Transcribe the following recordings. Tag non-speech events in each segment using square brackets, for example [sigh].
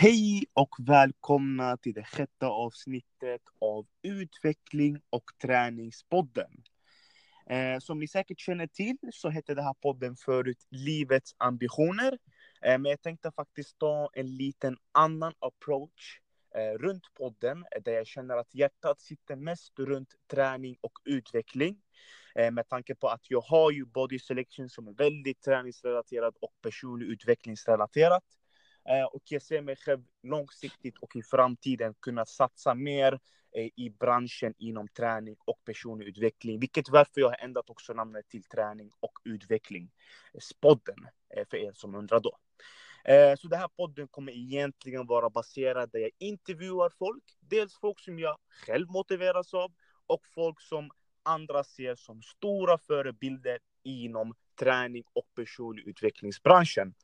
Hej och välkomna till det sjätte avsnittet av Utveckling och träningspodden. Eh, som ni säkert känner till så hette den här podden förut Livets ambitioner. Eh, men jag tänkte faktiskt ta en liten annan approach eh, runt podden eh, där jag känner att hjärtat sitter mest runt träning och utveckling. Eh, med tanke på att jag har ju Body Selection som är väldigt träningsrelaterad och personlig utvecklingsrelaterat. Eh, och jag ser mig själv långsiktigt och i framtiden kunna satsa mer eh, i branschen inom träning och personlig utveckling. Vilket varför jag har ändrat också namnet till träning och utveckling. Eh, Spodden, för er som undrar då. Så den här podden kommer egentligen vara baserad där jag intervjuar folk. Dels folk som jag själv motiveras av och folk som andra ser som stora förebilder inom träning och personlig utvecklingsbranschen.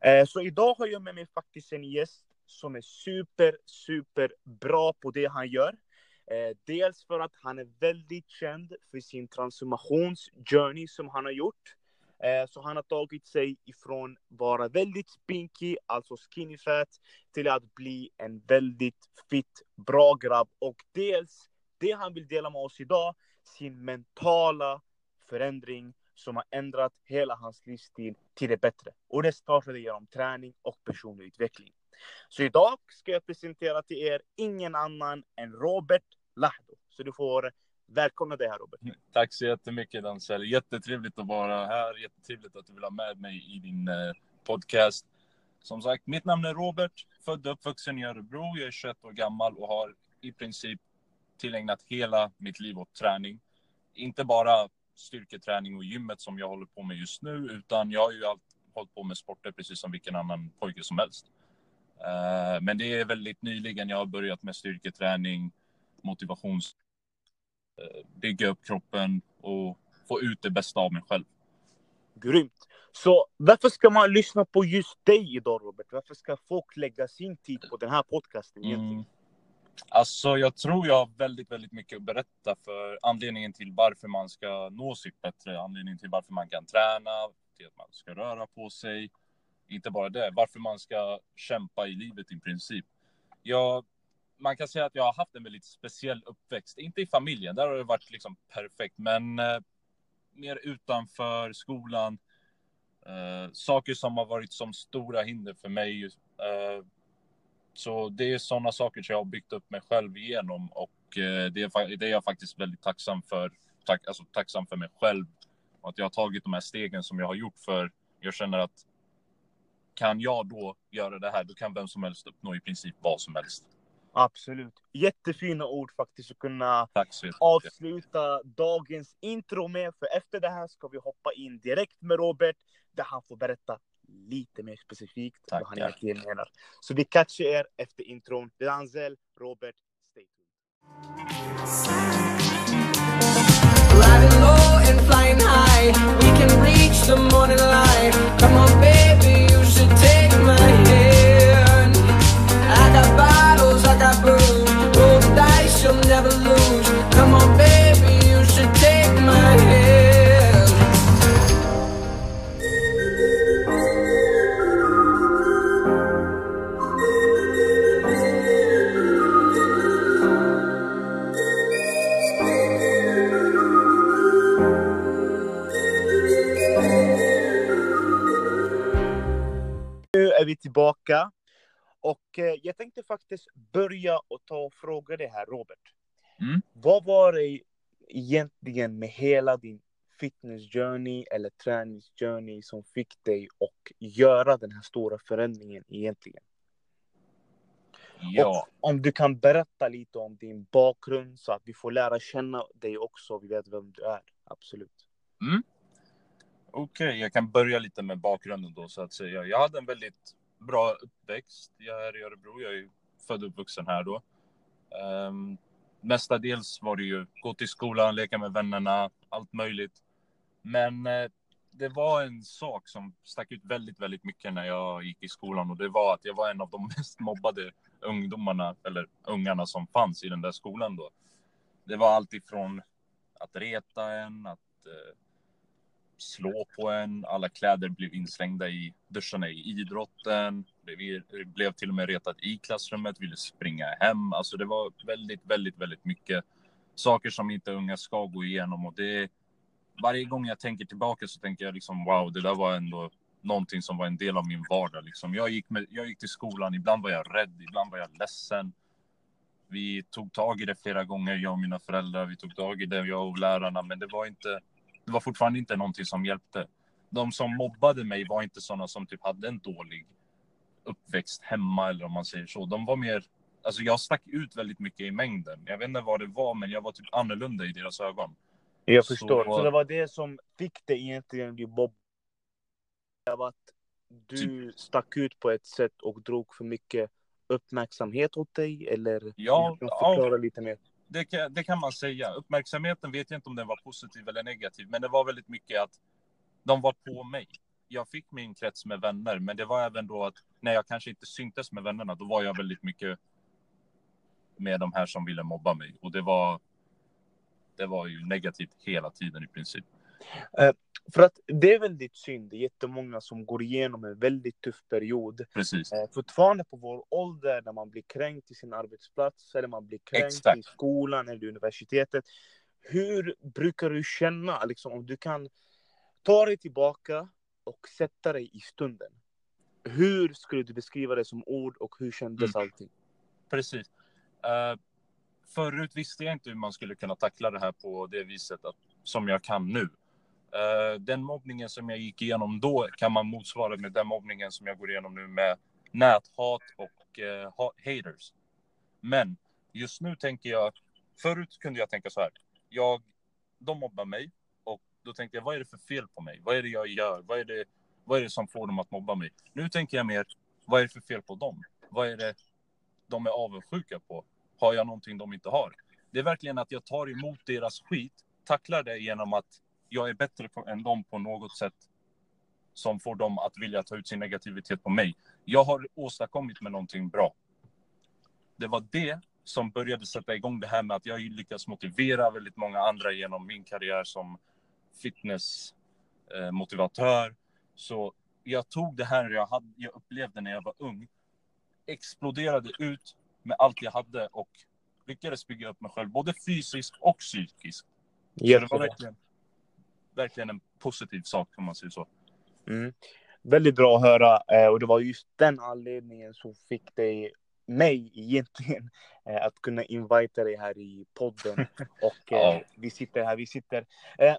Eh, så idag har jag med mig faktiskt en gäst som är super, super bra på det han gör. Eh, dels för att han är väldigt känd för sin transformationsjourney som han har gjort. Eh, så han har tagit sig ifrån vara väldigt spinkig, alltså skinny fat, till att bli en väldigt fit, bra grabb. Och dels det han vill dela med oss idag, sin mentala förändring som har ändrat hela hans livsstil till det bättre. Och det startade genom träning och personlig utveckling. Så idag ska jag presentera till er ingen annan än Robert Lahdo. Så du får välkomna dig här Robert. [laughs] Tack så jättemycket Dansel. Jättetrevligt att vara här. Jättetrevligt att du vill ha med mig i din eh, podcast. Som sagt, mitt namn är Robert, född och uppvuxen i Örebro. Jag är 21 år gammal och har i princip tillägnat hela mitt liv åt träning. Inte bara styrketräning och gymmet som jag håller på med just nu, utan jag har ju allt, hållit på med sporter precis som vilken annan pojke som helst. Uh, men det är väldigt nyligen jag har börjat med styrketräning, motivations... Uh, bygga upp kroppen och få ut det bästa av mig själv. Grymt. Så varför ska man lyssna på just dig idag Robert? Varför ska folk lägga sin tid på den här podcasten egentligen? Mm. Alltså, jag tror jag har väldigt, väldigt mycket att berätta för anledningen till varför man ska nå sitt bättre, anledningen till varför man kan träna, till att man ska röra på sig. Inte bara det, varför man ska kämpa i livet i princip. Jag, man kan säga att jag har haft en väldigt speciell uppväxt, inte i familjen, där har det varit liksom perfekt, men eh, mer utanför skolan. Eh, saker som har varit som stora hinder för mig. Eh, så det är sådana saker som jag har byggt upp mig själv igenom och eh, det är, det är jag faktiskt väldigt tacksam för. Tack, alltså, tacksam för mig själv och att jag har tagit de här stegen som jag har gjort för jag känner att kan jag då göra det här, då kan vem som helst uppnå i princip vad som helst. Absolut. Jättefina ord faktiskt att kunna avsluta dagens intro med. För efter det här ska vi hoppa in direkt med Robert där han får berätta lite mer specifikt Tack, vad han egentligen menar. Så vi catchar er efter intron. Danzel, Robert, stay tuned. Riding low and flying high We can reach the morning light Come on baby, Och eh, jag tänkte faktiskt börja och ta och fråga dig här, Robert. Mm. Vad var det egentligen med hela din fitness journey eller träningsjourney som fick dig att göra den här stora förändringen egentligen? Ja. Och om du kan berätta lite om din bakgrund så att vi får lära känna dig också, vi vet vem du är. Absolut. Mm. Okej, okay, jag kan börja lite med bakgrunden då så att säga. Jag hade en väldigt bra uppväxt. Jag är i Örebro, jag är född och uppvuxen här då. Um, mestadels var det ju gå till skolan, leka med vännerna, allt möjligt. Men uh, det var en sak som stack ut väldigt, väldigt mycket när jag gick i skolan och det var att jag var en av de [laughs] mest mobbade ungdomarna eller ungarna som fanns i den där skolan då. Det var allt ifrån att reta en, att uh, slå på en. Alla kläder blev inslängda i duscharna i idrotten. Det blev till och med retat i klassrummet, ville springa hem. Alltså det var väldigt, väldigt, väldigt mycket saker som inte unga ska gå igenom och det varje gång jag tänker tillbaka så tänker jag liksom wow, det där var ändå någonting som var en del av min vardag. Liksom. Jag, gick med, jag gick till skolan, ibland var jag rädd, ibland var jag ledsen. Vi tog tag i det flera gånger, jag och mina föräldrar. Vi tog tag i det, jag och lärarna, men det var inte. Det var fortfarande inte någonting som hjälpte. De som mobbade mig var inte sådana som typ hade en dålig uppväxt hemma eller om man säger så. De var mer, alltså jag stack ut väldigt mycket i mängden. Jag vet inte vad det var, men jag var typ annorlunda i deras ögon. Jag förstår. Så, så det var det som fick dig egentligen bli mobbad? Att du typ. stack ut på ett sätt och drog för mycket uppmärksamhet åt dig? Eller ja, förklara ja, lite mer? Det kan, det kan man säga. Uppmärksamheten vet jag inte om den var positiv eller negativ, men det var väldigt mycket att de var på mig. Jag fick min krets med vänner, men det var även då att när jag kanske inte syntes med vännerna, då var jag väldigt mycket med de här som ville mobba mig och det var. Det var ju negativt hela tiden i princip. Uh, för att det är väldigt synd, det är jättemånga som går igenom en väldigt tuff period. Precis. Eh, fortfarande på vår ålder, när man blir kränkt i sin arbetsplats, eller man blir kränkt Exakt. i skolan eller universitetet. Hur brukar du känna, liksom, om du kan ta dig tillbaka och sätta dig i stunden? Hur skulle du beskriva det som ord och hur kändes mm. allting? Precis. Uh, förut visste jag inte hur man skulle kunna tackla det här på det viset att, som jag kan nu. Eh, den mobbningen som jag gick igenom då kan man motsvara med den mobbningen som jag går igenom nu med näthat och uh, haters. Men just nu tänker jag, förut kunde jag tänka så här, jag, de mobbar mig och då tänkte jag, vad är det för fel på mig? Vad är det jag gör? Vad är det, vad är det som får dem att mobba mig? Nu tänker jag mer, vad är det för fel på dem? Vad är det de är avundsjuka på? Har jag någonting de inte har? Det är verkligen att jag tar emot deras skit, tacklar det genom att jag är bättre på, än dem på något sätt som får dem att vilja ta ut sin negativitet på mig. Jag har åstadkommit med någonting bra. Det var det som började sätta igång det här med att jag lyckas motivera väldigt många andra genom min karriär som fitnessmotivatör. Så jag tog det här jag, hade, jag upplevde när jag var ung, exploderade ut med allt jag hade och lyckades bygga upp mig själv, både fysiskt och psykiskt. Så det var verkligen, verkligen en positiv sak om man säger så. Mm. Väldigt bra att höra eh, och det var just den anledningen som fick dig mig egentligen [laughs] eh, att kunna invita dig här i podden. [laughs] Och eh, vi sitter här, vi sitter.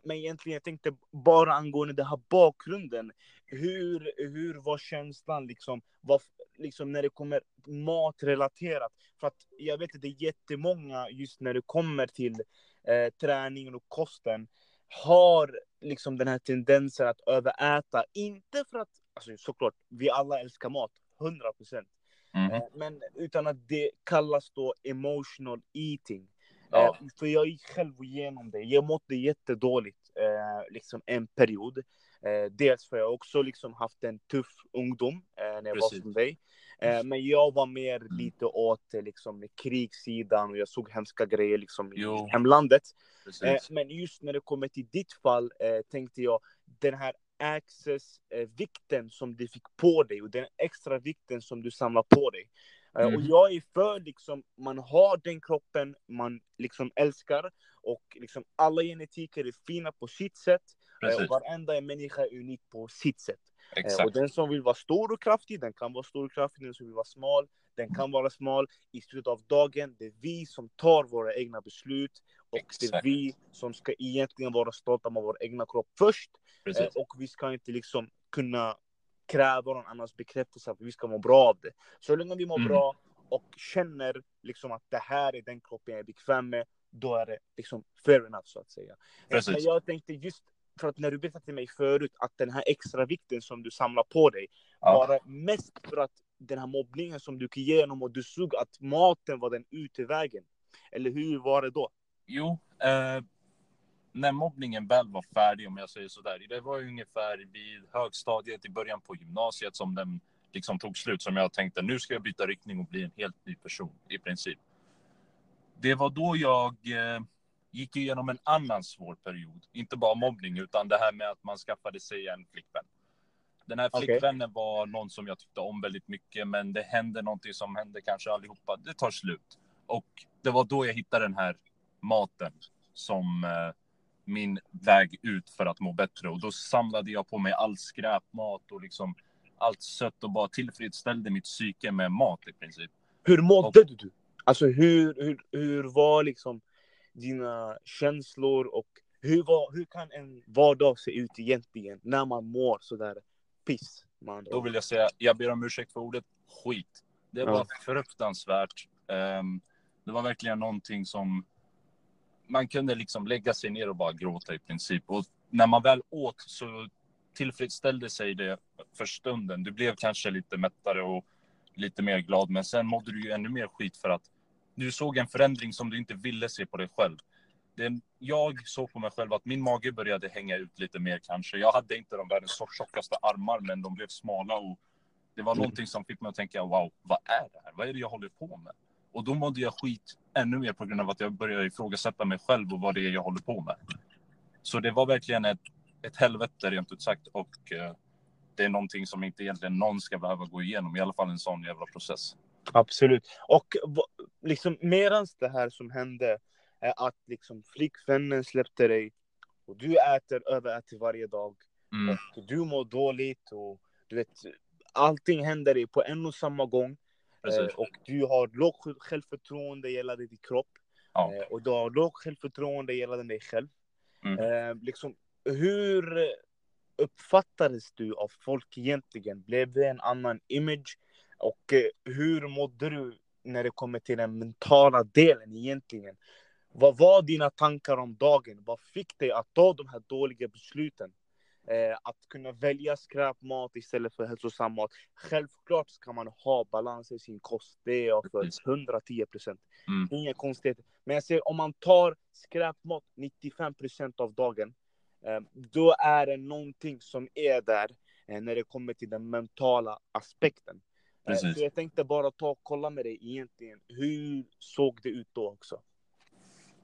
Men egentligen, jag tänkte bara angående den här bakgrunden. Hur, hur var känslan liksom, var, liksom när det kommer matrelaterat? För att jag vet att det är jättemånga just när det kommer till eh, träningen och kosten har liksom den här tendensen att överäta. Inte för att, alltså såklart, vi alla älskar mat, 100 procent. Mm. Eh, men utan att det kallas då emotional eating. Ja. Eh, för jag gick själv igenom det. Jag mådde jättedåligt eh, liksom en period. dels för jag också liksom haft en tuff ungdom när jag Precis. var som dig. Men jag var mer lite åt liksom, krigssidan och jag såg hemska grejer liksom, i hemlandet. men just när det kommer till ditt fall tänkte jag den här access-vikten eh, som du fick på dig och den extra vikten som du samlar på dig. Eh, mm. Och jag är för liksom, man har den kroppen man liksom älskar och liksom alla genetiker är fina på sitt sätt. Eh, Precis. Och varenda människa är unik på sitt sätt. Exakt. Och den som vill vara stor och kraftig, den kan vara stor och kraftig. Den som vill vara smal, den kan vara smal. I slutet av dagen, det är vi som tar våra egna beslut. Och Exakt. det är vi som ska egentligen vara stolta med vår egna kropp först. Eh, och vi ska inte liksom kunna kräva någon annans bekräftelse att vi ska må bra av det. Så länge vi mår mm. bra och känner liksom att det här är den kroppen jag är bekväm med, då är det liksom fair enough så att säga. Eh, Precis. Jag tänkte just för att när du berättade till mig förut att den här extra vikten som du samlar på dig ja. var mest för att den här mobbningen som du gick igenom och du såg att maten var den utvägen. Eller hur var det då? Jo, eh, när mobbningen väl var färdig, om jag säger sådär, det var ungefär vid högstadiet, i början på gymnasiet som den liksom tog slut, som jag tänkte nu ska jag byta riktning och bli en helt ny person i princip. Det var då jag eh, gick igenom en annan svår period. Inte bara mobbning, utan det här med att man skaffade sig en flickvän. Den här flickvännen okay. var någon som jag tyckte om väldigt mycket, men det hände någonting som hände kanske allihopa. Det tar slut. Och det var då jag hittade den här maten som eh, min väg ut för att må bättre. Och då samlade jag på mig all skräpmat och liksom allt sött och bara tillfredsställde mitt psyke med mat i princip. Hur mådde och, du? Alltså hur, hur, hur var liksom dina känslor och hur, var, hur kan en vardag se ut egentligen när man mår sådär piss? Man då vill jag säga, jag ber om ursäkt för ordet skit. Det var ja. fruktansvärt. Um, det var verkligen någonting som man kunde liksom lägga sig ner och bara gråta i princip. Och när man väl åt så tillfredsställde sig det för stunden. Du blev kanske lite mättare och lite mer glad, men sen mådde du ju ännu mer skit för att du såg en förändring som du inte ville se på dig själv. Det, jag såg på mig själv att min mage började hänga ut lite mer kanske. Jag hade inte de världens tjockaste armar, men de blev smala och det var mm. någonting som fick mig att tänka wow, vad är det här? Vad är det jag håller på med? Och då mådde jag skit ännu mer på grund av att jag började ifrågasätta mig själv och vad det är jag håller på med. Så det var verkligen ett, ett helvete rent ut sagt och eh, det är någonting som inte egentligen någon ska behöva gå igenom, i alla fall en sån jävla process. Absolut. Och liksom medans det här som hände är att liksom flickvännen släppte dig och du äter överäter varje dag mm. och du mår dåligt och du vet allting händer dig på en och samma gång. Eh, och du har lågt självförtroende gällande din kropp. Ja. Eh, och du har lågt självförtroende gällande dig själv. Mm. Eh, liksom, hur uppfattades du av folk egentligen? Blev det en annan image? Och eh, hur mådde du när det kommer till den mentala delen egentligen? Vad var dina tankar om dagen? Vad fick dig att ta de här dåliga besluten? Eh, att kunna välja skräpmat istället för hälsosam mat. Självklart ska man ha balans i sin kost. Det är jag för 110 procent. Mm. Inga konstigheter. Men jag säger om man tar skräpmat 95 procent av dagen. Eh, då är det någonting som är där eh, när det kommer till den mentala aspekten. Precis. Så jag tänkte bara ta och kolla med dig egentligen. Hur såg det ut då också?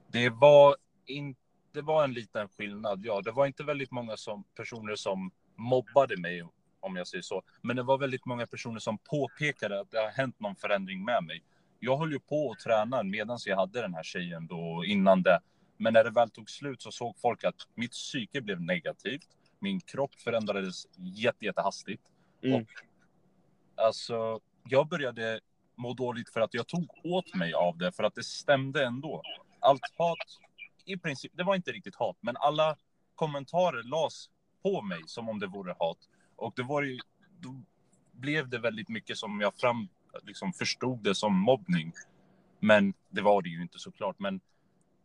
Det var inte det var en liten skillnad, ja. Det var inte väldigt många som, personer som mobbade mig, om jag säger så. Men det var väldigt många personer som påpekade att det har hänt någon förändring med mig. Jag höll ju på att träna medan jag hade den här tjejen då innan det. Men när det väl tog slut så såg folk att mitt psyke blev negativt. Min kropp förändrades jätte, jättehastigt. Mm. Och alltså, jag började må dåligt för att jag tog åt mig av det, för att det stämde ändå. Allt hat i princip, det var inte riktigt hat, men alla kommentarer lades på mig som om det vore hat. Och det var ju, då blev det väldigt mycket som jag fram, liksom förstod det som mobbning. Men det var det ju inte såklart. Men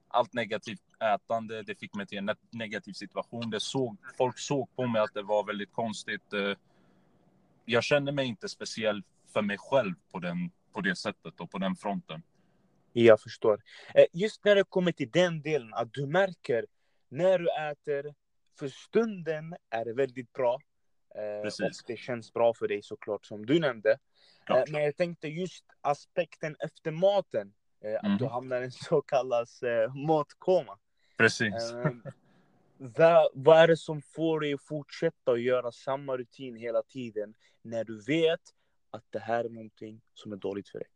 allt negativt ätande, det fick mig till en negativ situation. Det såg, folk såg på mig att det var väldigt konstigt. Eh, jag kände mig inte speciell för mig själv på, den, på det sättet och på den fronten. Jag förstår. Eh, just när det kommer till den delen, att du märker när du äter, för stunden är det väldigt bra. Eh, Precis. Och det känns bra för dig såklart, som du nämnde. Klart. Eh, men jag tänkte just aspekten efter maten, att mm. du hamnar i en så kallad matkoma. Precis vad, vad är det som får dig att fortsätta att göra samma rutin hela tiden när du vet att det här är någonting som är dåligt för dig?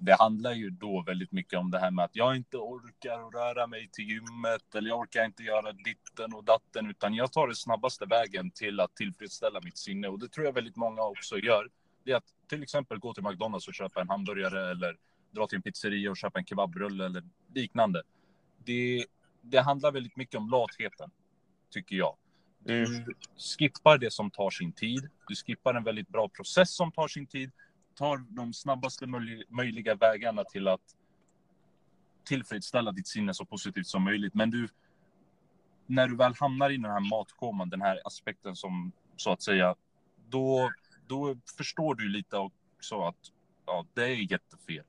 det handlar ju då väldigt mycket om det här med att jag inte orkar röra mig till gymmet eller jag orkar inte göra ditten och datten utan jag tar den snabbaste vägen till att tillfredsställa mitt sinne och det tror jag väldigt många också gör. Det är att till exempel gå till McDonalds och köpa en hamburgare eller dra till en pizzeria och köpa en kebabrulle eller liknande. Det, det handlar väldigt mycket om latheten, tycker jag. Du mm. skippar det som tar sin tid. Du skippar en väldigt bra process som tar sin tid tar de snabbaste möjliga vägarna till att tillfredsställa ditt sinne så positivt som möjligt. Men du, när du väl hamnar i den här matkoman, den här aspekten som så att säga, då, då förstår du lite också att ja, det är jättefel.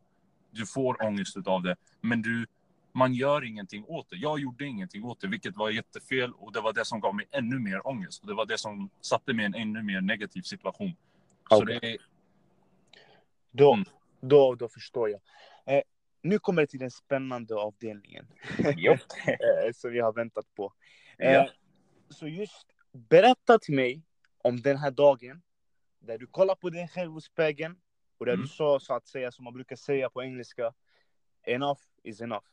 Du får ångest av det, men du, man gör ingenting åt det. Jag gjorde ingenting åt det, vilket var jättefel och det var det som gav mig ännu mer ångest. Och det var det som satte mig i en ännu mer negativ situation. Okay. Så det är då, då, då förstår jag. Eh, nu kommer det till den spännande avdelningen. [laughs] Eh, som vi har väntat på. Ja. Eh, så just berätta till mig om den här dagen där du kollar på dig själv i spegeln och där Mm. du sa så att säga som man brukar säga på engelska enough is enough.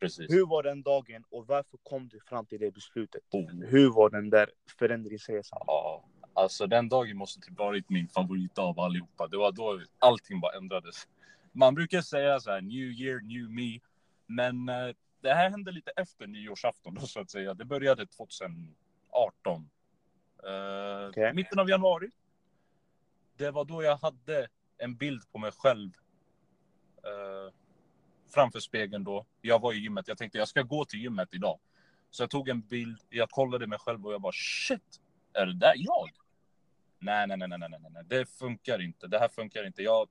Precis. Hur var den dagen och varför kom du fram till det beslutet? Oh. Hur var den där förändringsresan? Ja, alltså den dagen måste typ varit min favorit av allihopa. Det var då allting bara ändrades. Man brukar säga så här, new year, new me. Men eh, det här hände lite efter nyårsafton då så att säga. Det började 2018. Eh, Okej. Mitten av januari. Det var då jag hade en bild på mig själv. Framför spegeln då. Jag var i gymmet. Jag tänkte jag ska gå till gymmet idag. Så jag tog en bild. Jag kollade mig själv och jag bara shit. Är det där jag? Nej, nej, nej, nej, nej, nej, nej, det funkar inte. Det här funkar inte. Jag,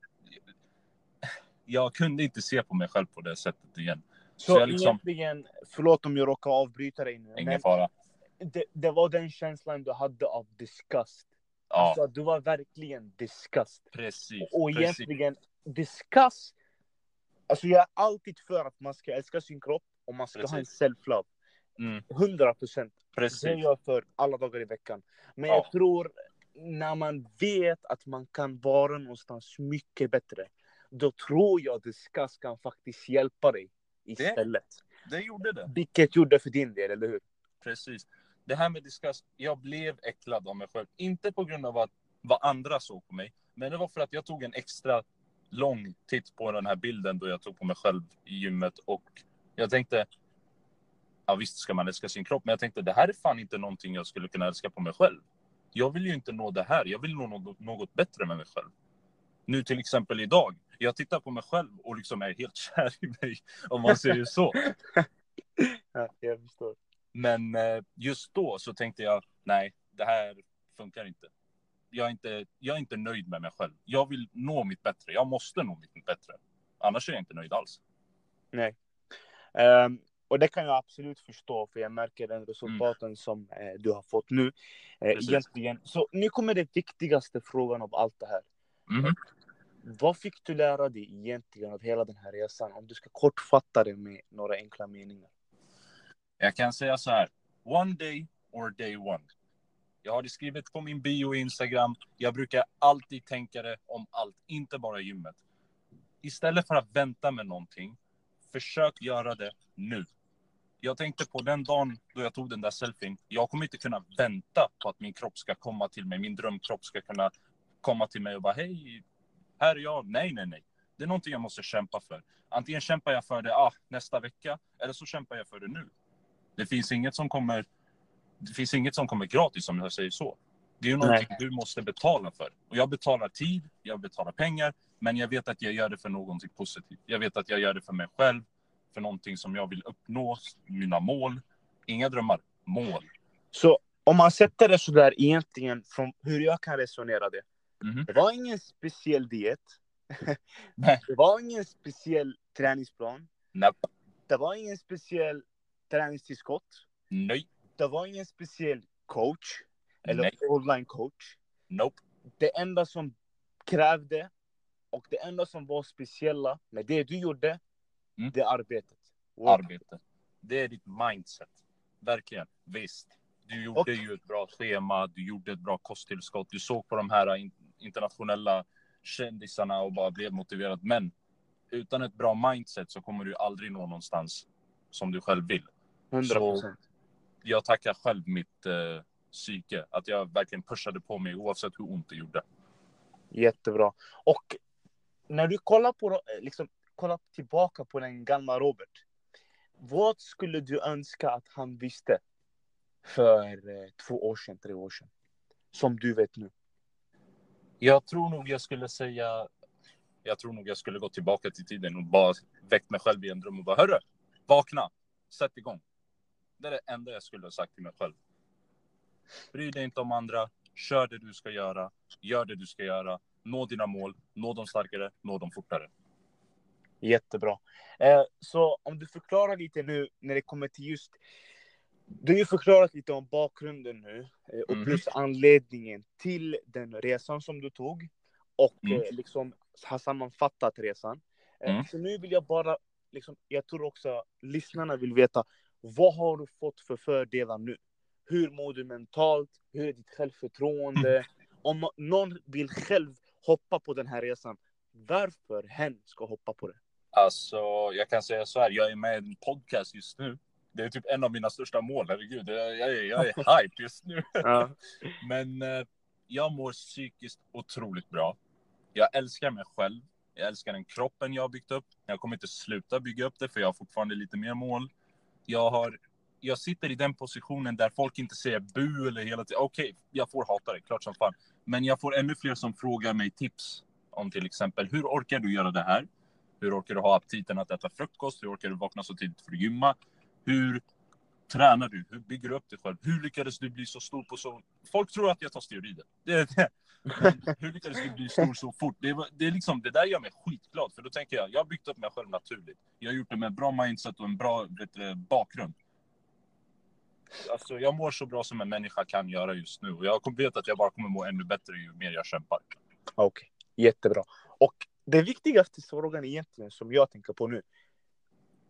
jag kunde inte se på mig själv på det sättet igen. Så, Så jag liksom- egentligen, förlåt om jag råkar avbryta dig nu. Ingen fara. det, det var den känslan du hade av disgust. Ja, Alltså, du var verkligen disgust. precis. Och precis. egentligen, disgust. Alltså jag är alltid för att man ska älska sin kropp och man ska ha en Precis. self-love. Mm, 100 procent. Det är precis. jag för alla dagar i veckan. Men Ja. jag tror när man vet att man kan vara någonstans mycket bättre. Då tror jag disgust kan faktiskt hjälpa dig istället. Det gjorde det. Vilket gjorde för din del, eller hur? Precis. Det här med disgust, jag blev äcklad av mig själv. Inte på grund av att, vad andra såg på mig, men det var för att jag tog en extra lång titt på den här bilden då jag tog på mig själv i gymmet och jag tänkte, ja visst ska man älska sin kropp, men jag tänkte det här är fan inte någonting jag skulle kunna älska på mig själv. Jag vill ju inte nå det här, jag vill nå något, bättre med mig själv. Nu till exempel idag, jag tittar på mig själv och liksom är helt [laughs] kär i mig, om man säger så. [laughs] Ja, jag förstår. Men eh, just då så tänkte jag, nej, det här funkar inte. Jag är inte, jag är inte nöjd med mig själv. Jag vill nå mitt bättre. Jag måste nå mitt bättre. Annars är jag inte nöjd alls. Nej. Ehm, och det kan jag absolut förstå, för jag märker den resultaten som eh, du har fått nu. Eh, egentligen. Så nu kommer det viktigaste frågan av allt det här. Mhm. Vad fick du lära dig egentligen av hela den här resan? Om du ska kortfatta det med några enkla meningar. Jag kan säga så här. One day or day one. Jag har det skrivet på min bio i Instagram. Jag brukar alltid tänka det om allt, inte bara gymmet. Istället för att vänta med någonting, försök göra det nu. Jag tänkte på den dagen då jag tog den där selfien. Jag kommer inte kunna vänta på att min kropp ska komma till mig. Min drömkropp ska kunna komma till mig och bara hej, här är jag. Nej, nej, nej. Det är någonting jag måste kämpa för. Antingen kämpar jag för det ah, nästa vecka eller så kämpar jag för det nu. Det finns inget som kommer. Det finns inget som kommer gratis om jag säger så. Det är ju någonting du måste betala för. Och jag betalar tid, jag betalar pengar, men jag vet att jag gör det för någonting positivt. Jag vet att jag gör det för mig själv, för någonting som jag vill uppnå, mina mål. Inga drömmar, mål. Så om man sätter det så där egentligen, från hur jag kan resonera det. Mhm. Det var ingen speciell diet. [laughs] Nej. Det var ingen speciell träningsplan. Nope. Det var ingen speciell träningstillskott. Nej. Det var ingen speciell coach. Eller Nej. online coach. Nope. Det enda som krävde och det enda som var speciella med det du gjorde, Mm. det är arbetet. Work. Arbete. Det är ditt mindset. Verkligen. Visst. Du gjorde Och- ju ett bra schema, du gjorde ett bra kosttillskott, du såg på de här in- internationella kändisarna och bara blev motiverad. Men utan ett bra mindset så kommer du aldrig nå någonstans som du själv vill. 100 procent. Jag tackar själv mitt eh, psyke, att jag verkligen pushade på mig oavsett hur ont det gjorde. Jättebra. Och när du kollar på liksom, kollar tillbaka på den gamla Robert. Vad skulle du önska att han visste för eh, två år sedan, tre år sedan? Som du vet nu. Jag tror nog jag skulle säga... Jag tror nog jag skulle gå tillbaka till tiden och bara väckt mig själv i en dröm och bara hörru, vakna, sätt igång. Det är det enda jag skulle ha sagt till mig själv. Bry dig inte om andra, kör det du ska göra, gör det du ska göra, nå dina mål, nå dem starkare, nå dem fortare. Jättebra. Eh, så om du förklarar lite nu när det kommer till just... Du har ju förklarat lite om bakgrunden nu eh, och Mhm. plus anledningen till den resan som du tog och Mm. eh, liksom har sammanfattat resan. Eh, Mm. Så nu vill jag bara, liksom, jag tror också lyssnarna vill veta, vad har du fått för fördelar nu? Hur mår du mentalt? Hur är ditt självförtroende? Om ma- någon vill själv hoppa på den här resan, varför hen ska hoppa på det? Alltså, jag kan säga så här, jag är med i en podcast just nu. Det är typ en av mina största mål, herregud. Jag, jag, är, jag är [laughs] hype just nu. Ja. [laughs] Men eh, jag mår psykiskt otroligt bra. Jag älskar mig själv. Jag älskar den kroppen jag har byggt upp. Jag kommer inte sluta bygga upp det, för jag har fortfarande lite mer mål. Jag har... Jag sitter i den positionen där folk inte säger bu eller hela tiden. Okej, jag får hata det, klart som fan. Men jag får ännu fler som frågar mig tips om till exempel hur orkar du göra det här? Hur orkar du ha aptiten att äta frukost? Hur orkar du vakna så tidigt för att gymma? Hur tränar du? Hur bygger du upp dig själv? Hur lyckades du bli så stor på så... Folk tror att jag tar steroider. Det det. Hur lyckades du bli stor så fort? Det, det, är liksom, det där gör mig skitglad, för då tänker jag, jag har byggt upp mig själv naturligt. Jag har gjort det med bra mindset och en bra vet du, bakgrund. Alltså, jag mår så bra som en människa kan göra just nu. Och jag kommer- vet att jag bara kommer må ännu bättre ju mer jag kämpar. Okej, jättebra. Och den viktigaste frågan egentligen som jag tänker på nu.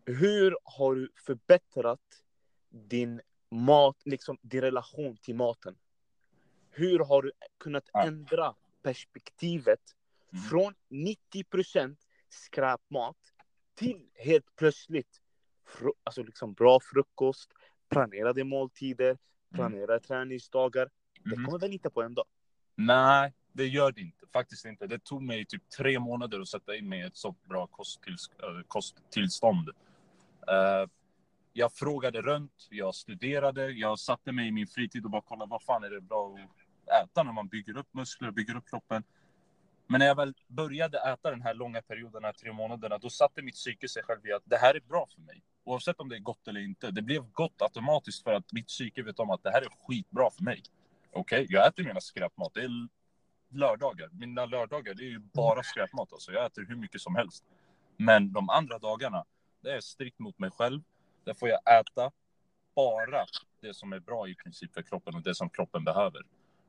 Hur har du förbättrat din mat, liksom din relation till maten? Hur har du kunnat ändra perspektivet Mm. från 90% skräpmat till helt plötsligt fru- alltså liksom bra frukost, planerade måltider, planerade träningsdagar. Det Mhm. kommer väl inte på en dag? Nej, det gör det inte. Faktiskt inte. Det tog mig typ tre månader att sätta in mig i ett så bra äh, kosttillstånd. Jag frågade runt, jag studerade, jag satte mig i min fritid och bara kollade vad fan är det bra att äta när man bygger upp muskler, bygger upp kroppen. Men när jag väl började äta den här långa perioden, de här tre månaderna, då satte mitt psyke sig själv i att det här är bra för mig. Oavsett om det är gott eller inte. Det blev gott automatiskt för att mitt psyke vet om att det här är skitbra för mig. Okej, jag äter mina skräpmat. Det är lördagar. Mina lördagar, det är ju bara skräpmat. Alltså. Jag äter hur mycket som helst. Men de andra dagarna, det är strikt mot mig själv. Där får jag äta bara det som är bra i princip för kroppen och det som kroppen behöver.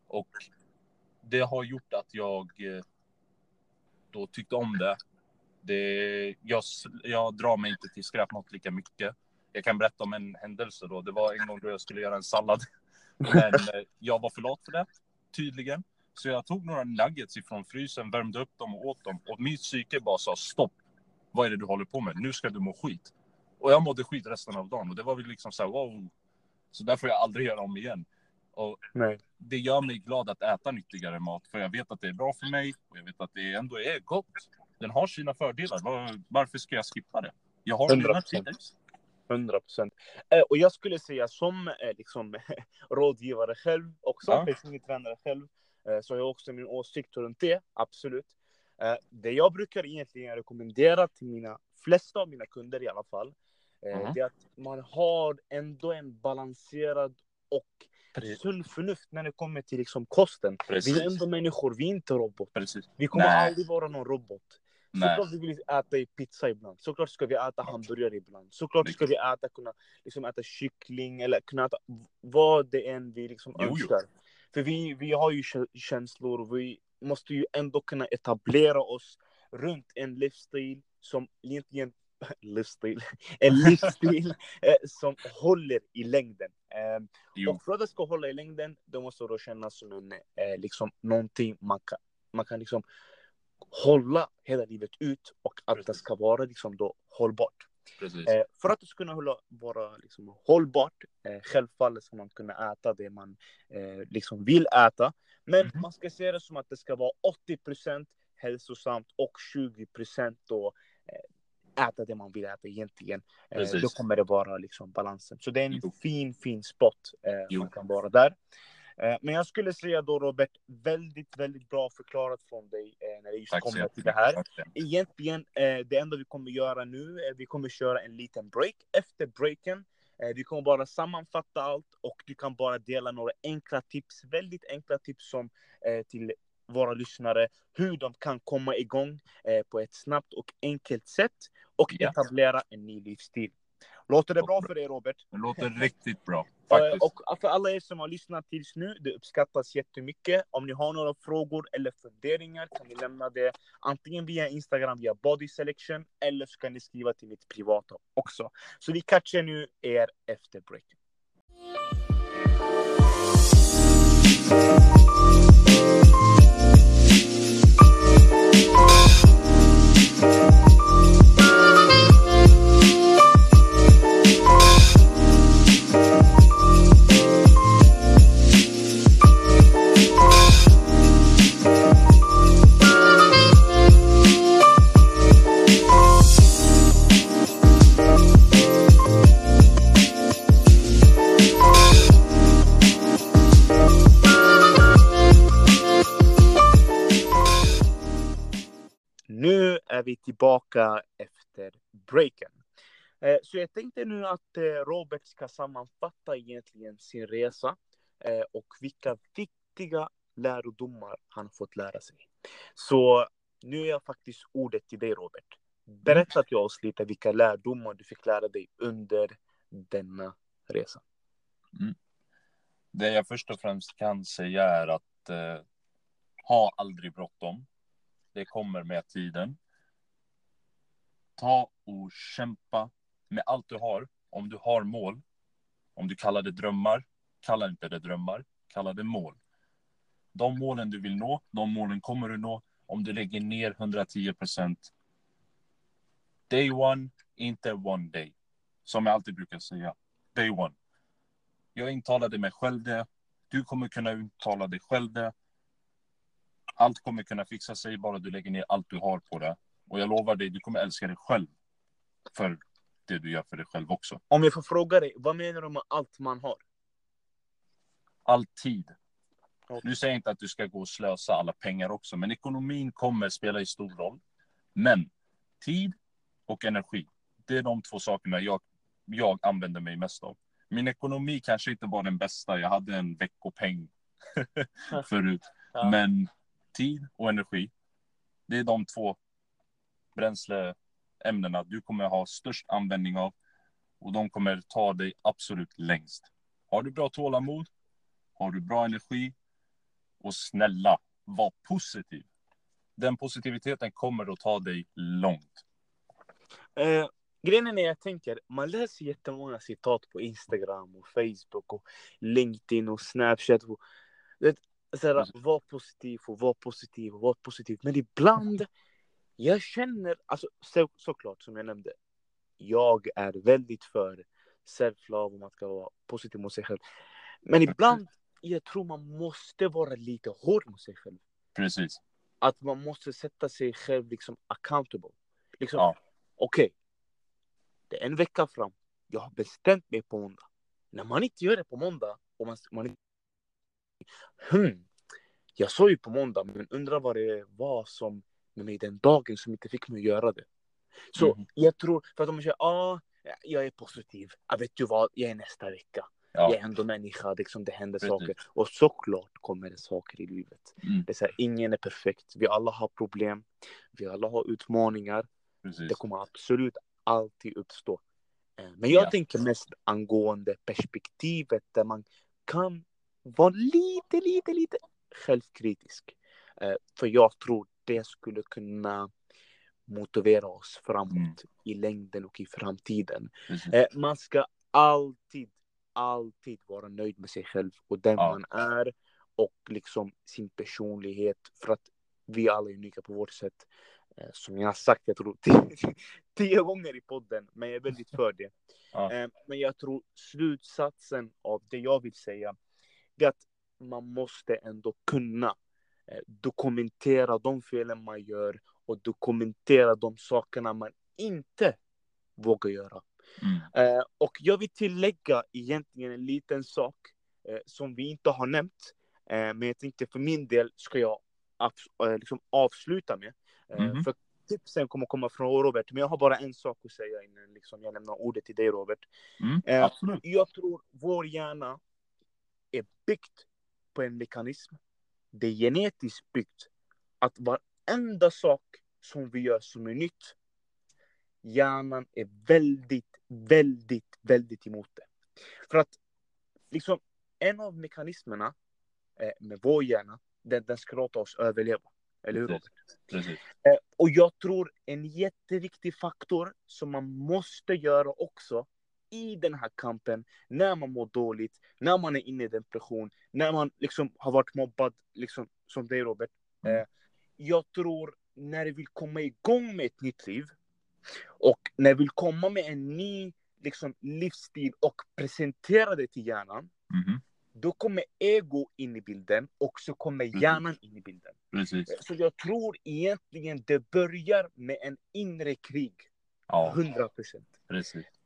Och det har gjort att jag eh, då tyckte om det. det jag, jag drar mig inte till skräpmat lika mycket. Jag kan berätta om en händelse då. Det var en gång då jag skulle göra en sallad. Men [laughs] eh, jag var för lat för det, tydligen. Så jag tog några nuggets ifrån frysen, värmde upp dem och åt dem. Och mitt psyke bara sa stopp. Vad är det du håller på med? Nu ska du må skit. Och jag mådde skit resten av dagen. Och det var väl liksom så här, wow. Så där får jag aldrig göra om igen. Och Nej. det gör mig glad att äta nyttigare mat. För jag vet att det är bra för mig. Och jag vet att det ändå är gott. Den har sina fördelar. Var, varför ska jag skippa det? Jag har 100%. mina tider. 100 procent. Och jag skulle säga som eh, liksom, [laughs] rådgivare själv och som Ja. personlig tränare själv eh, så har jag också min åsikt runt det, absolut. Eh, Det jag brukar egentligen rekommendera till mina flesta av mina kunder i alla fall, eh, Mhm. det är att man har ändå en balanserad och Precis. sund förnuft när det kommer till liksom kosten. Vi är Precis. ändå människor, vi är inte robot. Precis. Vi kommer Nej. aldrig vara någon robot. Såklart vi vill äta pizza ibland. Såklart ska vi äta hamburgare ibland. Såklart ska vi äta, kunna liksom äta kyckling eller kunna äta vad det än vi liksom Jo, jo. önskar. För vi, vi har ju kä- känslor och vi måste ju ändå kunna etablera oss runt en livsstil som egentligen [laughs] livsstil, [laughs] en livsstil eh, som håller i längden. Eh, Jo. och för att det ska hålla i längden, då måste det då kännas som en, eh, liksom, någonting man kan, man kan liksom hålla hela livet ut och att det ska vara liksom då hållbart. Eh, för att det ska kunna hålla, vara liksom hållbart, eh, självfallet ska man kunna äta det man eh, liksom vill äta. Men Mhm. man ska se det som att det ska vara 80% hälsosamt och 20% då eh, äta det man vill äta egentligen. Eh, Precis. då kommer det vara liksom balansen. Så det är en Jo. fin, fin spot eh, man kan vara där. Eh, Men jag skulle säga då Robert, väldigt, väldigt bra förklarat från dig eh, när det just Tack kommer till det här. Tack. Egentligen, eh, det enda vi kommer göra nu är vi kommer köra en liten break. Efter breaken, eh, vi kommer bara sammanfatta allt och du kan bara dela några enkla tips, väldigt enkla tips som eh, till våra lyssnare hur de kan komma igång eh, på ett snabbt och enkelt sätt och etablera en ny livsstil. Låter det bra för dig Robert? Det låter [laughs] riktigt bra. Eh, Faktiskt. Och för alla er som har lyssnat tills nu, det uppskattas jättemycket. Om ni har några frågor eller funderingar kan ni lämna det antingen via Instagram via Body Selection eller så kan ni skriva till mitt privata också. Så vi catchar nu er efter breaken. Vi tillbaka efter breaken. Eh, så jag tänkte nu att eh, Robert ska sammanfatta egentligen sin resa eh, och vilka viktiga lärodomar han fått lära sig. Så nu är jag faktiskt ordet till dig Robert. Berätta till oss lite vilka lärdomar du fick lära dig under denna resa. Mm. Det jag först och främst kan säga är att eh, ha aldrig bråttom. Det kommer med tiden. Ta och kämpa med allt du har. Om du har mål, om du kallar det drömmar, kalla inte det drömmar, kalla det mål. De målen du vill nå, de målen kommer du nå om du lägger ner 110 procent. Day one, inte one day. Som jag alltid brukar säga. Day one. Jag intalade mig själv det. Du kommer kunna uttala dig själv det. Allt kommer kunna fixa sig bara du lägger ner allt du har på det. Och jag lovar dig, du kommer älska dig själv. För det du gör för dig själv också. Om jag får fråga dig, vad menar du med allt man har? All tid. Okej. Nu säger jag inte att du ska gå och slösa alla pengar också, men ekonomin kommer spela en stor roll. Men tid och energi, det är de två sakerna jag, jag använder mig mest av. Min ekonomi kanske inte var den bästa, jag hade en veckopeng [laughs] förut. Ja. Men tid och energi, det är de två bränsleämnena du kommer ha störst användning av och de kommer ta dig absolut längst. Har du bra tålamod, har du bra energi och snälla, var positiv. Den positiviteten kommer att ta dig långt. Eh, grejen är jag tänker, man läser jättemånga citat på Instagram och Facebook och LinkedIn och Snapchat. Och, det, såhär, var positiv och var positiv och var positiv. Men ibland, jag känner, alltså så, såklart som jag nämnde, jag är väldigt för self-love och man ska vara positiv mot sig själv. Men ibland, jag tror man måste vara lite hård mot sig själv. Precis. Att man måste sätta sig själv liksom accountable. Liksom, Ja. okej, det är en vecka fram. Jag har bestämt mig på måndag. När man inte gör det på måndag och man, man inte... Hmm, jag sa ju på måndag, men undrar vad det var som med mig den dagen som inte fick mig att göra det. Så Mhm. jag tror, för att man säger ah, jag är positiv, jag vet du vad, jag är nästa vecka. Ja. Jag är ändå människa, liksom, det händer Precis. saker. Och såklart kommer det saker i livet. Mm, Det är här, ingen är perfekt. Vi alla har problem. Vi alla har utmaningar. precis. Det kommer absolut alltid uppstå. Eh, Men jag Ja. tänker mest angående perspektivet där man kan vara lite, lite, lite självkritisk. Eh, För jag tror det skulle kunna motivera oss framåt Mm. i längden och i framtiden. Eh, Man ska alltid, alltid vara nöjd med sig själv och den Ja. man är och liksom sin personlighet för att vi alla är unika på vårt sätt. Eh, Som jag har sagt, jag tror [laughs] tio, tio gånger i podden, men jag är väldigt för det. [laughs] Ja. Eh, Men jag tror slutsatsen av det jag vill säga, det är att man måste ändå kunna dokumentera de felen man gör och dokumentera de sakerna man inte vågar göra. Mm, Eh, och jag vill tillägga egentligen en liten sak eh, som vi inte har nämnt. Eh, men jag tänkte för min del ska jag eh, liksom avsluta med. Eh, Mhm. För tipsen kommer komma från Robert, men jag har bara en sak att säga innan liksom, jag lämnar ordet till dig Robert. mm, Eh. Jag tror vår hjärna är byggt på en mekanism. Det är genetiskt byggt att varenda sak som vi gör som är nytt, hjärnan är väldigt, väldigt, väldigt emot det. För att liksom en av mekanismerna eh, med vår hjärna, den, den ska låta oss överleva. Eller hur Robert? Precis. Eh, och jag tror en jätteviktig faktor som man måste göra också i den här kampen, när man mår dåligt, när man är inne i depression, när man liksom har varit mobbad, liksom, som dig Robert. Mm. Eh, jag tror när du vill komma igång med ett nytt liv och när du vill komma med en ny liksom, livsstil och presentera det till hjärnan, Mhm. då kommer ego in i bilden och så kommer Mhm. hjärnan in i bilden. Precis. Så jag tror egentligen det börjar med en inre krig. Ja, 100 procent.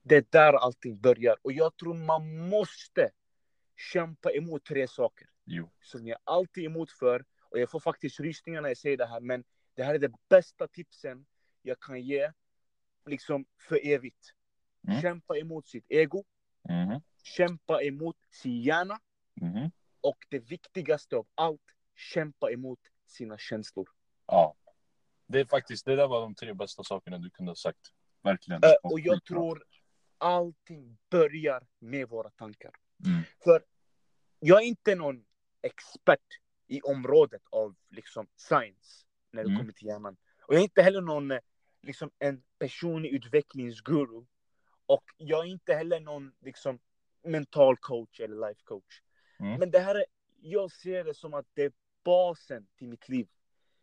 Det är där allting börjar. Och jag tror man måste kämpa emot tre saker. Jo. Som jag alltid är emot för. Och jag får faktiskt rysningar när jag säger det här. Men det här är det bästa tipsen jag kan ge. Liksom för evigt. Mm. Kämpa emot sitt ego. Mhm. Kämpa emot sin hjärna. Mhm. Och det viktigaste av allt. Kämpa emot sina känslor. Ja. Det är faktiskt, det där var de tre bästa sakerna du kunde ha sagt. Verkligen. Det och jag tror allting börjar med våra tankar. Mm. För jag är inte någon expert i området av liksom science när det Mm. kommer till hjärnan. Och jag är inte heller någon eh, liksom en personlig utvecklingsguru. Och jag är inte heller någon liksom mental coach eller life coach. Mm. Men det här är, jag ser det som att det är basen till mitt liv.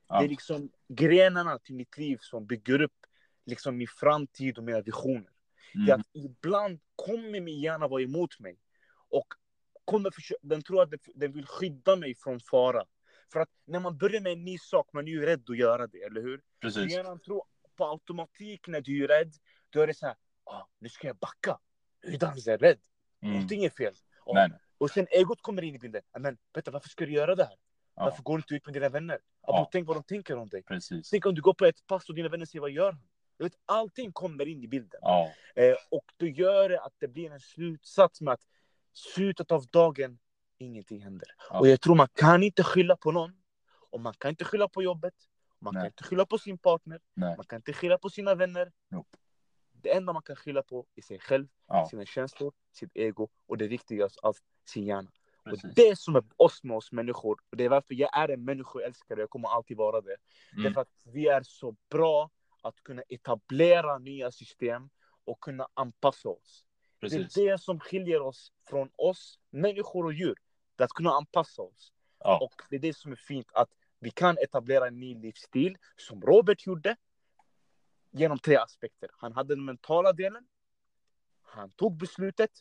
Ja. Det är liksom grenarna till mitt liv som bygger upp liksom min framtid och mina visioner. Det är Mhm. att ibland kommer min hjärna vara emot mig. Och kommer den tror att den- vill skydda mig från fara. För att när man börjar med en ny sak, man är ju rädd att göra det, eller hur? Precis. hjärnan tror på automatik när du är rädd, då är det så här, ah, nu ska jag backa. Utan är rädd. Mm. Någonting är fel. Och, nej. och sen egot kommer in i bilden. Men vänta, varför ska du göra det här? Ja, Varför går du inte ut med dina vänner? Ja. Tänk vad de tänker om dig. precis. Tänk om du går på ett pass och dina vänner säger vad gör han? Du vet, allting kommer in i bilden. Ja, Eh, och då gör det att det blir en slutsats med att slutet av dagen, ingenting händer. Ja. Och jag tror man kan inte skylla på någon. Och man kan inte skylla på jobbet. Man Nej. kan inte skylla på sin partner. nej. Man kan inte skylla på sina vänner. Nope. Det enda man kan skylla på är sig själv, Ja, sina känslor, sitt ego och det viktigaste av sin hjärna. Och precis. det som är oss med oss människor, och det är varför jag är en människoälskare, jag kommer alltid vara det. Det är Mm. för att vi är så bra att kunna etablera nya system och kunna anpassa oss. Precis. Det är det som skiljer oss från oss, människor och djur. Det är att kunna anpassa oss. Ja, Och det är det som är fint, att vi kan etablera en ny livsstil, som Robert gjorde, genom tre aspekter. Han hade den mentala delen, han tog beslutet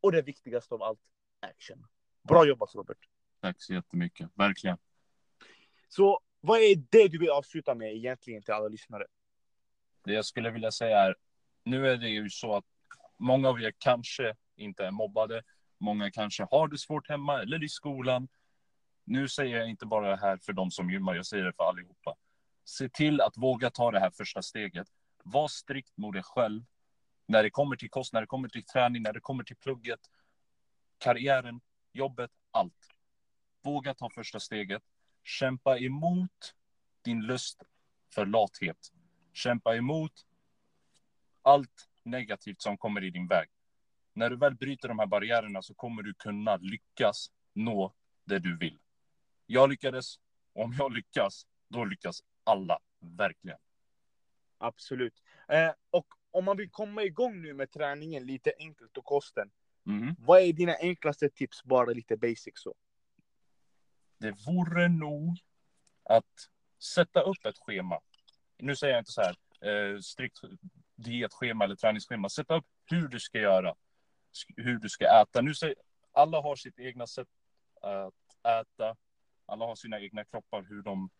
och det viktigaste av allt, action. Bra jobbat Robert. tack så jättemycket. Verkligen. Så vad är det du vill avsluta med egentligen till alla lyssnare? Det jag skulle vilja säga är, nu är det ju så att många av er kanske inte är mobbade. Många kanske har det svårt hemma eller i skolan. Nu säger jag inte bara det här för de som gymmar, jag säger det för allihopa. Se till att våga ta det här första steget. Var strikt mot dig själv. När det kommer till kost, när det kommer till träning, när det kommer till plugget, karriären, jobbet, allt. Våga ta första steget. Kämpa emot din lust för lathet. Kämpa emot allt negativt som kommer i din väg. När du väl bryter de här barriärerna så kommer du kunna lyckas nå det du vill. Jag lyckades, och om jag lyckas, då lyckas alla. Verkligen. Absolut. Eh, och om man vill komma igång nu med träningen lite enkelt och kosten. Mhm. Vad är dina enklaste tips, bara lite basic så? Det vore nog att sätta upp ett schema. Nu säger jag inte så här eh, strikt dietschema eller träningsschema. Sätt upp hur du ska göra, hur du ska äta. Nu säger alla har sitt egna sätt att äta. Alla har sina egna kroppar, hur de,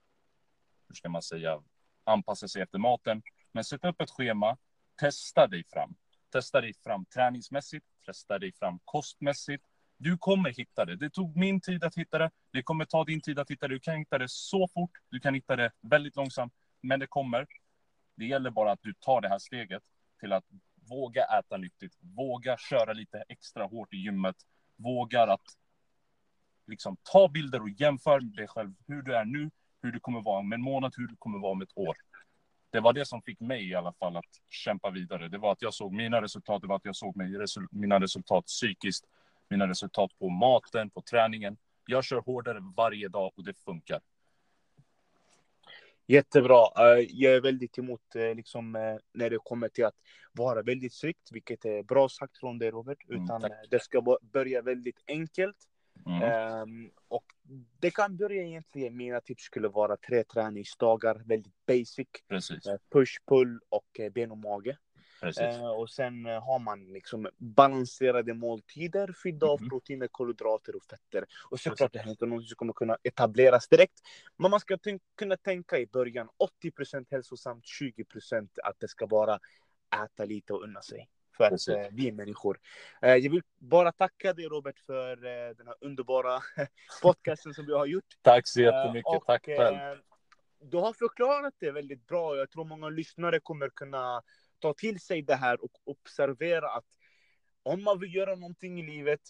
hur ska man säga, anpassar sig efter maten. Men sätt upp ett schema, testa dig fram. Testa dig fram träningsmässigt, testa dig fram kostmässigt. Du kommer hitta det. Det tog min tid att hitta det. Det kommer ta din tid att hitta det. Du kan hitta det så fort. Du kan hitta det väldigt långsamt. Men det kommer. Det gäller bara att du tar det här steget till att våga äta nyttigt. Våga köra lite extra hårt i gymmet. Vågar att liksom ta bilder och jämföra dig själv hur du är nu, hur du kommer vara om en månad, hur du kommer vara om ett år. det var det som fick mig i alla fall att kämpa vidare. Det var att jag såg mina resultat, det var att jag såg mina resultat psykiskt, mina resultat på maten, på träningen. Jag kör hårdare varje dag och det funkar. Jättebra. Eh, jag är väldigt emot eh, liksom, eh, när det kommer till att vara väldigt strikt, vilket är bra sagt från dig Robert. Mm, Utan mm, det ska börja väldigt enkelt. Mm. Um, och det kan börja egentligen, mina tips skulle vara tre träningsdagar, väldigt basic. Precis. Push, pull och ben och mage. Eh, och sen eh, har man liksom balanserade måltider fyllda mm. av mhm. proteiner, kolhydrater och fetter. Och såklart det här är inte något som kommer kunna etableras direkt. Men man ska kunna tänka i början 80% hälsosamt, 20% att det ska vara äta lite och unna sig. För att eh, vi är människor. Eh, jag vill bara tacka dig Robert för den här underbara [laughs] podcasten som vi har gjort. Tack så jättemycket. Och, Tack själv. Du har förklarat det väldigt bra. Jag tror många lyssnare kommer kunna ta till sig det här och observera att om man vill göra någonting i livet,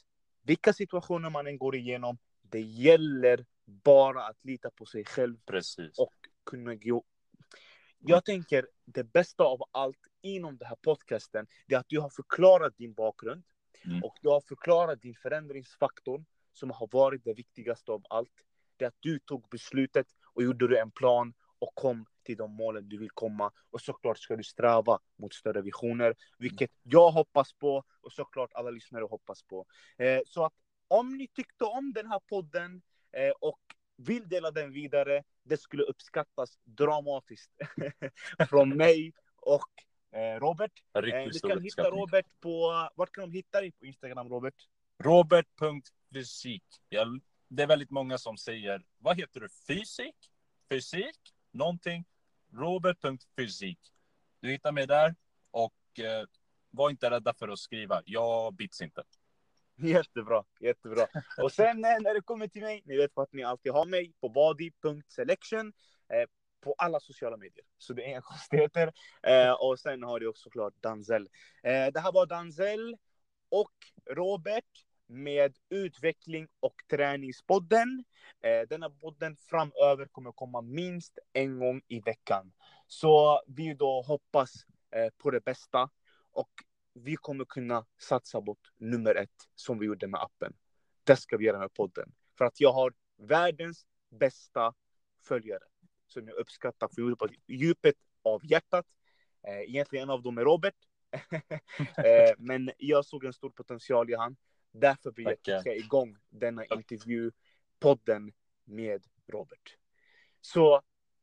vilka situationer man än går igenom, det gäller bara att lita på sig själv Precis. och kunna gå. Jag tänker det bästa av allt inom den här podcasten, det är att du har förklarat din bakgrund mm. och du har förklarat din förändringsfaktor som har varit det viktigaste av allt. Det är att du tog beslutet och gjorde en plan och kom till de målen du vill komma. Och såklart ska du sträva mot större visioner, vilket jag hoppas på och såklart alla lyssnare hoppas på. Eh, så att om ni tyckte om den här podden eh, och vill dela den vidare, det skulle uppskattas dramatiskt [laughs] från mig och eh, Robert. Du kan hitta Robert på, vart kan de hitta dig på Instagram Robert? Robert.fysik. det är väldigt många som säger, vad heter du, fysik? Fysik? Någonting? Robert.fysik. Du hittar mig där och eh, var inte rädda för att skriva. Jag bits inte. Jättebra, jättebra. Och sen eh, när det kommer till mig, ni vet att ni alltid har mig på body.selection eh, på alla sociala medier. Så det är inga [laughs] konstigheter. Eh, och sen har du också såklart Danzel. Eh, det här var Danzel och Robert med utveckling och träningspodden. Eh, denna podden framöver kommer komma minst en gång i veckan. Så vi då hoppas eh, på det bästa och vi kommer kunna satsa bort nummer ett som vi gjorde med appen. Det ska vi göra med podden. För att jag har världens bästa följare som jag uppskattar för på djupet av hjärtat. Eh, egentligen en av dem är Robert. [laughs] eh, men jag såg en stor potential i han. Därför vill jag kicka igång denna intervjupodden med Robert. Så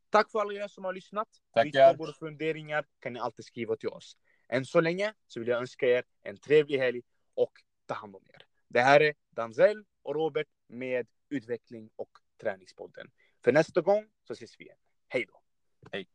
tack för alla er som har lyssnat. Tackar. Frågor och funderingar kan ni alltid skriva till oss. Än så länge så vill jag önska er en trevlig helg och ta hand om er. Det här är Danzel och Robert med Utveckling och Träningspodden. För nästa gång så ses vi igen. Hej då! Hej!